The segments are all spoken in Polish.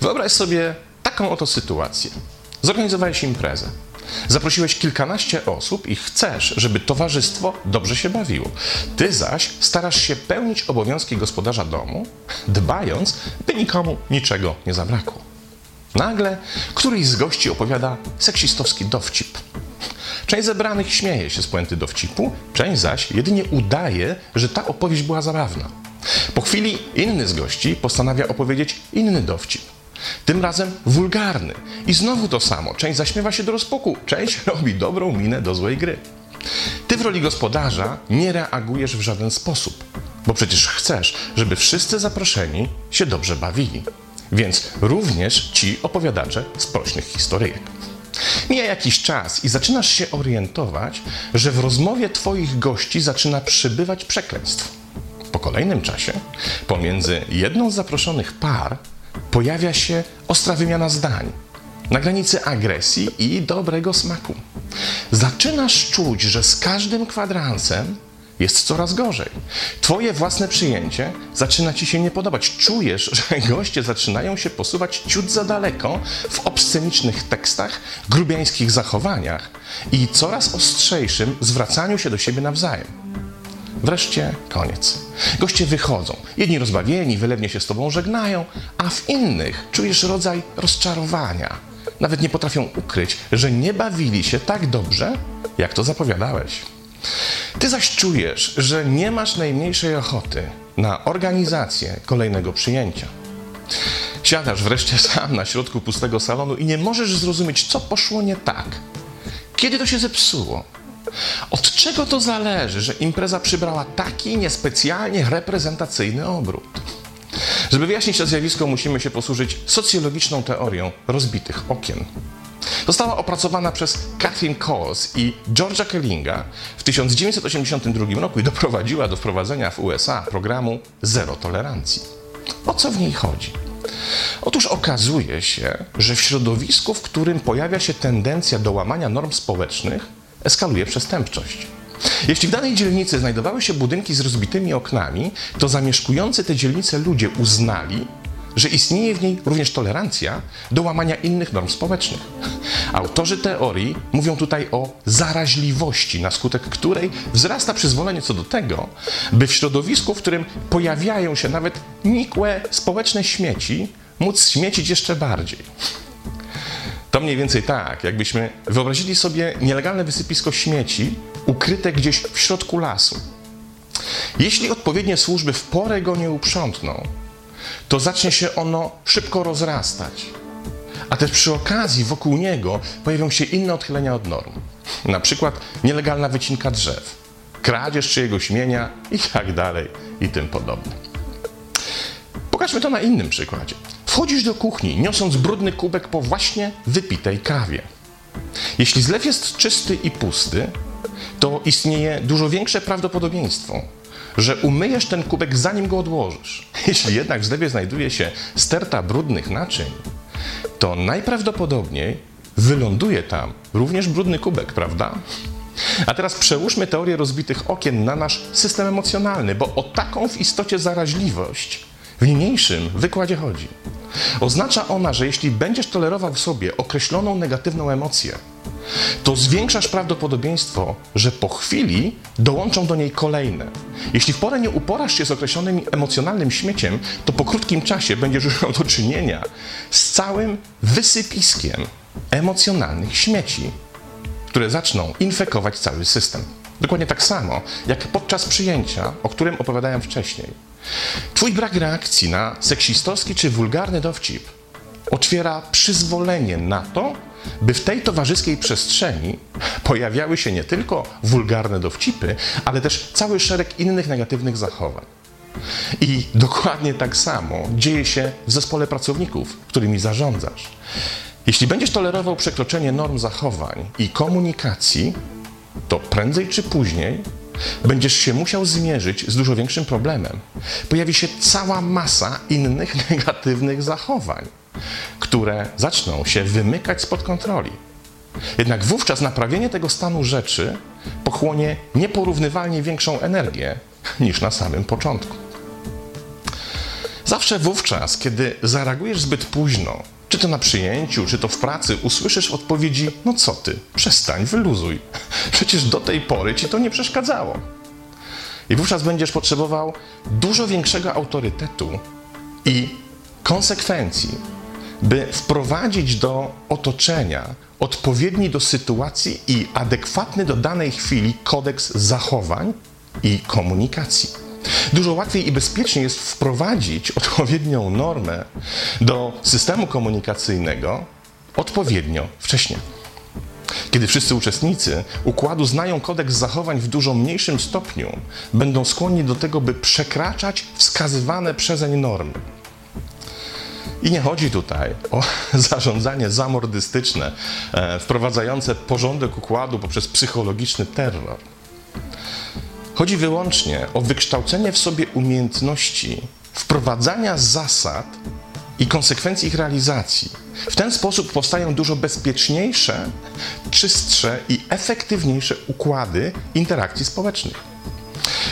Wyobraź sobie taką oto sytuację. Zorganizowałeś imprezę. Zaprosiłeś kilkanaście osób i chcesz, żeby towarzystwo dobrze się bawiło. Ty zaś starasz się pełnić obowiązki gospodarza domu, dbając, by nikomu niczego nie zabrakło. Nagle któryś z gości opowiada seksistowski dowcip. Część zebranych śmieje się z puenty dowcipu, część zaś jedynie udaje, że ta opowieść była zabawna. Po chwili inny z gości postanawia opowiedzieć inny dowcip. Tym razem wulgarny. I znowu to samo. Część zaśmiewa się do rozpuku, część robi dobrą minę do złej gry. Ty w roli gospodarza nie reagujesz w żaden sposób, bo przecież chcesz, żeby wszyscy zaproszeni się dobrze bawili. Więc również ci opowiadacze sprośnych historyjek. Mija jakiś czas i zaczynasz się orientować, że w rozmowie Twoich gości zaczyna przybywać przekleństw. Po kolejnym czasie, pomiędzy jedną z zaproszonych par, pojawia się ostra wymiana zdań na granicy agresji i dobrego smaku. Zaczynasz czuć, że z każdym kwadransem jest coraz gorzej. Twoje własne przyjęcie zaczyna ci się nie podobać. Czujesz, że goście zaczynają się posuwać ciut za daleko w obscenicznych tekstach, grubiańskich zachowaniach i coraz ostrzejszym zwracaniu się do siebie nawzajem. Wreszcie koniec. Goście wychodzą. Jedni rozbawieni, wylewnie się z tobą żegnają, a w innych czujesz rodzaj rozczarowania. Nawet nie potrafią ukryć, że nie bawili się tak dobrze, jak to zapowiadałeś. Ty zaś czujesz, że nie masz najmniejszej ochoty na organizację kolejnego przyjęcia. Siadasz wreszcie sam na środku pustego salonu i nie możesz zrozumieć, co poszło nie tak. Kiedy to się zepsuło? Od czego to zależy, że impreza przybrała taki niespecjalnie reprezentacyjny obrót? Żeby wyjaśnić to zjawisko, musimy się posłużyć socjologiczną teorią rozbitych okien. Została opracowana przez Catherine Coles i Georgia Kellinga w 1982 roku i doprowadziła do wprowadzenia w USA programu Zero Tolerancji. O co w niej chodzi? Otóż okazuje się, że w środowisku, w którym pojawia się tendencja do łamania norm społecznych, eskaluje przestępczość. Jeśli w danej dzielnicy znajdowały się budynki z rozbitymi oknami, to zamieszkujący te dzielnice ludzie uznali, że istnieje w niej również tolerancja do łamania innych norm społecznych. Autorzy teorii mówią tutaj o zaraźliwości, na skutek której wzrasta przyzwolenie co do tego, by w środowisku, w którym pojawiają się nawet nikłe społeczne śmieci, móc śmiecić jeszcze bardziej. To mniej więcej tak, jakbyśmy wyobrazili sobie nielegalne wysypisko śmieci ukryte gdzieś w środku lasu. Jeśli odpowiednie służby w porę go nie uprzątną, to zacznie się ono szybko rozrastać. A też przy okazji wokół niego pojawią się inne odchylenia od norm. Na przykład nielegalna wycinka drzew, kradzież czyjegoś mienia i tak dalej i tym podobne. Pokażmy to na innym przykładzie. Wchodzisz do kuchni, niosąc brudny kubek po właśnie wypitej kawie. Jeśli zlew jest czysty i pusty, to istnieje dużo większe prawdopodobieństwo, że umyjesz ten kubek zanim go odłożysz. Jeśli jednak w zlewie znajduje się sterta brudnych naczyń, to najprawdopodobniej wyląduje tam również brudny kubek, prawda? A teraz przełóżmy teorię rozbitych okien na nasz system emocjonalny, bo o taką w istocie zaraźliwość w niniejszym wykładzie chodzi. Oznacza ona, że jeśli będziesz tolerował w sobie określoną negatywną emocję, to zwiększasz prawdopodobieństwo, że po chwili dołączą do niej kolejne. Jeśli w porę nie uporasz się z określonym emocjonalnym śmieciem, to po krótkim czasie będziesz już miał do czynienia z całym wysypiskiem emocjonalnych śmieci, które zaczną infekować cały system. Dokładnie tak samo jak podczas przyjęcia, o którym opowiadałem wcześniej. Twój brak reakcji na seksistowski czy wulgarny dowcip otwiera przyzwolenie na to, by w tej towarzyskiej przestrzeni pojawiały się nie tylko wulgarne dowcipy, ale też cały szereg innych negatywnych zachowań. I dokładnie tak samo dzieje się w zespole pracowników, którymi zarządzasz. Jeśli będziesz tolerował przekroczenie norm zachowań i komunikacji, to prędzej czy później będziesz się musiał zmierzyć z dużo większym problemem. Pojawi się cała masa innych negatywnych zachowań, które zaczną się wymykać spod kontroli. Jednak wówczas naprawienie tego stanu rzeczy pochłonie nieporównywalnie większą energię niż na samym początku. Zawsze wówczas, kiedy zareagujesz zbyt późno, czy to na przyjęciu, czy to w pracy, usłyszysz odpowiedzi: No co ty, przestań, wyluzuj. Przecież do tej pory ci to nie przeszkadzało. I wówczas będziesz potrzebował dużo większego autorytetu i konsekwencji, by wprowadzić do otoczenia odpowiedni do sytuacji i adekwatny do danej chwili kodeks zachowań i komunikacji. Dużo łatwiej i bezpieczniej jest wprowadzić odpowiednią normę do systemu komunikacyjnego odpowiednio wcześnie. Kiedy wszyscy uczestnicy układu znają kodeks zachowań w dużo mniejszym stopniu, będą skłonni do tego, by przekraczać wskazywane przezeń normy. I nie chodzi tutaj o zarządzanie zamordystyczne, e, wprowadzające porządek układu poprzez psychologiczny terror. Chodzi wyłącznie o wykształcenie w sobie umiejętności wprowadzania zasad i konsekwencji ich realizacji. W ten sposób powstają dużo bezpieczniejsze, czystsze i efektywniejsze układy interakcji społecznych.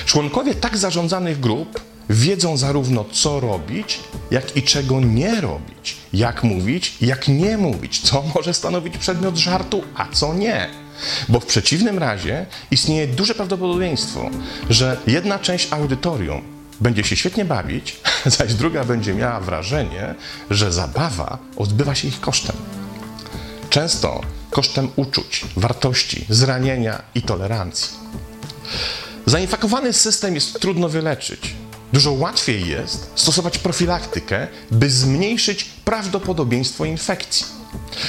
Członkowie tak zarządzanych grup wiedzą zarówno co robić, jak i czego nie robić, jak mówić, jak nie mówić, co może stanowić przedmiot żartu, a co nie. Bo w przeciwnym razie istnieje duże prawdopodobieństwo, że jedna część audytorium będzie się świetnie bawić, zaś druga będzie miała wrażenie, że zabawa odbywa się ich kosztem. Często kosztem uczuć, wartości, zranienia i tolerancji. Zainfekowany system jest trudno wyleczyć. Dużo łatwiej jest stosować profilaktykę, by zmniejszyć prawdopodobieństwo infekcji.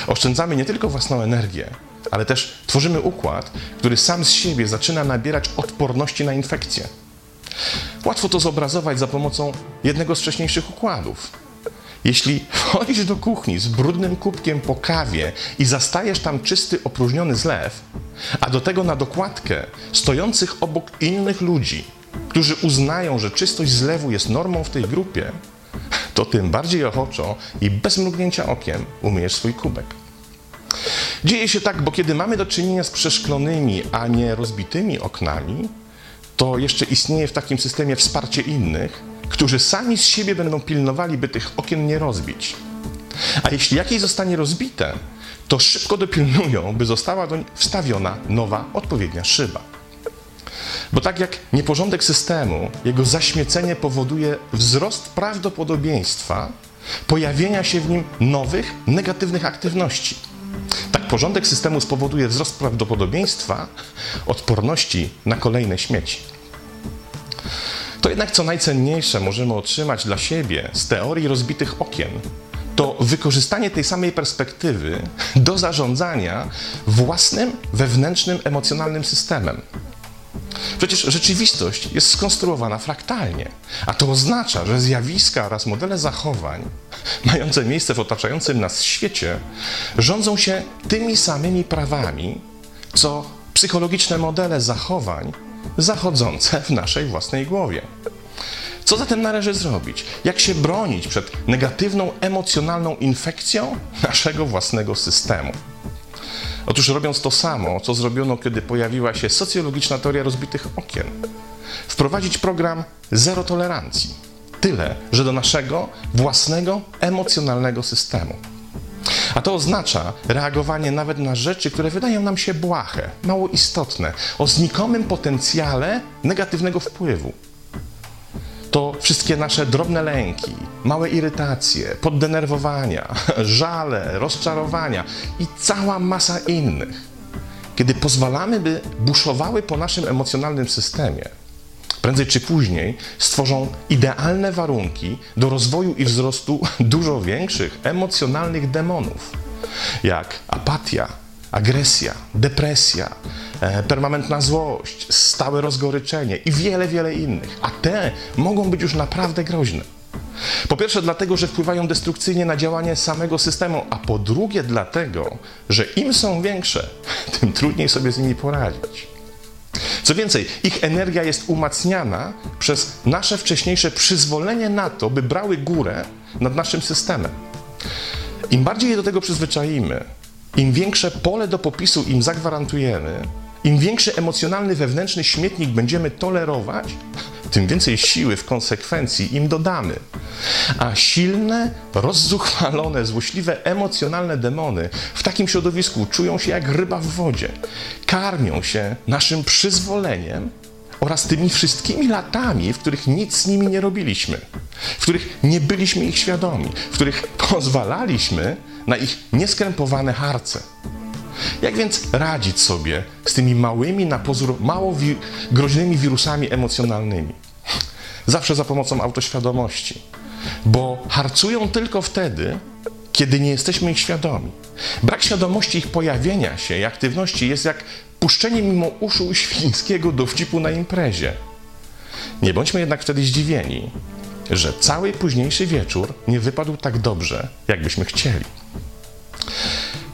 Oszczędzamy nie tylko własną energię, ale też tworzymy układ, który sam z siebie zaczyna nabierać odporności na infekcje. Łatwo to zobrazować za pomocą jednego z wcześniejszych układów. Jeśli wchodzisz do kuchni z brudnym kubkiem po kawie i zastajesz tam czysty, opróżniony zlew, a do tego na dokładkę stojących obok innych ludzi, którzy uznają, że czystość zlewu jest normą w tej grupie, to tym bardziej ochoczo i bez mrugnięcia okiem umyjesz swój kubek. Dzieje się tak, bo kiedy mamy do czynienia z przeszklonymi, a nie rozbitymi oknami, to jeszcze istnieje w takim systemie wsparcie innych, którzy sami z siebie będą pilnowali, by tych okien nie rozbić. A jeśli jakieś zostanie rozbite, to szybko dopilnują, by została doń wstawiona nowa, odpowiednia szyba. Bo tak jak nieporządek systemu, jego zaśmiecenie powoduje wzrost prawdopodobieństwa pojawienia się w nim nowych, negatywnych aktywności. Tak porządek systemu spowoduje wzrost prawdopodobieństwa odporności na kolejne śmieci. To jednak co najcenniejsze możemy otrzymać dla siebie z teorii rozbitych okien, to wykorzystanie tej samej perspektywy do zarządzania własnym wewnętrznym emocjonalnym systemem. Przecież rzeczywistość jest skonstruowana fraktalnie, a to oznacza, że zjawiska oraz modele zachowań mające miejsce w otaczającym nas świecie rządzą się tymi samymi prawami, co psychologiczne modele zachowań zachodzące w naszej własnej głowie. Co zatem należy zrobić? Jak się bronić przed negatywną emocjonalną infekcją naszego własnego systemu? Otóż robiąc to samo, co zrobiono, kiedy pojawiła się socjologiczna teoria rozbitych okien. Wprowadzić program zero tolerancji. Tyle, że do naszego własnego emocjonalnego systemu. A to oznacza reagowanie nawet na rzeczy, które wydają nam się błahe, mało istotne, o znikomym potencjale negatywnego wpływu to wszystkie nasze drobne lęki, małe irytacje, poddenerwowania, żale, rozczarowania i cała masa innych. Kiedy pozwalamy, by buszowały po naszym emocjonalnym systemie, prędzej czy później stworzą idealne warunki do rozwoju i wzrostu dużo większych emocjonalnych demonów, jak apatia, agresja, depresja, permanentna złość, stałe rozgoryczenie i wiele, wiele innych. A te mogą być już naprawdę groźne. Po pierwsze, dlatego, że wpływają destrukcyjnie na działanie samego systemu, a po drugie, dlatego, że im są większe, tym trudniej sobie z nimi poradzić. Co więcej, ich energia jest umacniana przez nasze wcześniejsze przyzwolenie na to, by brały górę nad naszym systemem. Im bardziej je do tego przyzwyczaimy, Im większe pole do popisu im zagwarantujemy, im większy emocjonalny wewnętrzny śmietnik będziemy tolerować, tym więcej siły w konsekwencji im dodamy. A silne, rozzuchwalone, złośliwe, emocjonalne demony w takim środowisku czują się jak ryba w wodzie. Karmią się naszym przyzwoleniem oraz tymi wszystkimi latami, w których nic z nimi nie robiliśmy, w których nie byliśmy ich świadomi, w których pozwalaliśmy na ich nieskrępowane harce. Jak więc radzić sobie z tymi małymi, na pozór mało wi- groźnymi wirusami emocjonalnymi? Zawsze za pomocą autoświadomości, bo harcują tylko wtedy, kiedy nie jesteśmy ich świadomi. Brak świadomości ich pojawienia się i aktywności jest jak puszczenie mimo uszu świńskiego dowcipu na imprezie. Nie bądźmy jednak wtedy zdziwieni, że cały późniejszy wieczór nie wypadł tak dobrze, jakbyśmy chcieli.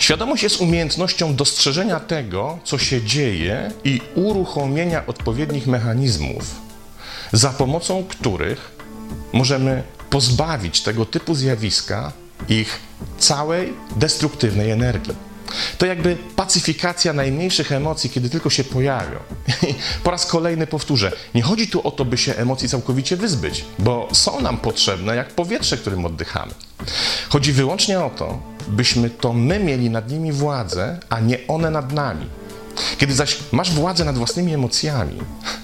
Świadomość jest umiejętnością dostrzeżenia tego, co się dzieje i uruchomienia odpowiednich mechanizmów, za pomocą których możemy pozbawić tego typu zjawiska ich całej destruktywnej energii. To jakby pacyfikacja najmniejszych emocji, kiedy tylko się pojawią. I po raz kolejny powtórzę, nie chodzi tu o to, by się emocji całkowicie wyzbyć, bo są nam potrzebne jak powietrze, którym oddychamy. Chodzi wyłącznie o to, byśmy to my mieli nad nimi władzę, a nie one nad nami. Kiedy zaś masz władzę nad własnymi emocjami,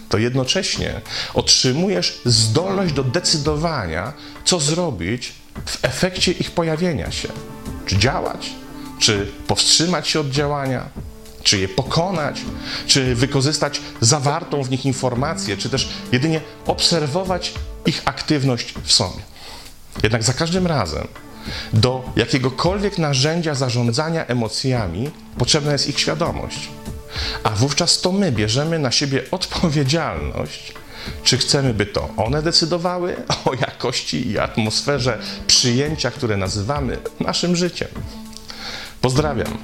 to jednocześnie otrzymujesz zdolność do decydowania, co zrobić w efekcie ich pojawienia się. Czy działać, czy powstrzymać się od działania, czy je pokonać, czy wykorzystać zawartą w nich informację, czy też jedynie obserwować ich aktywność w sobie. Jednak za każdym razem do jakiegokolwiek narzędzia zarządzania emocjami potrzebna jest ich świadomość. A wówczas to my bierzemy na siebie odpowiedzialność, czy chcemy, by to one decydowały o jakości i atmosferze przyjęcia, które nazywamy naszym życiem. Pozdrawiam.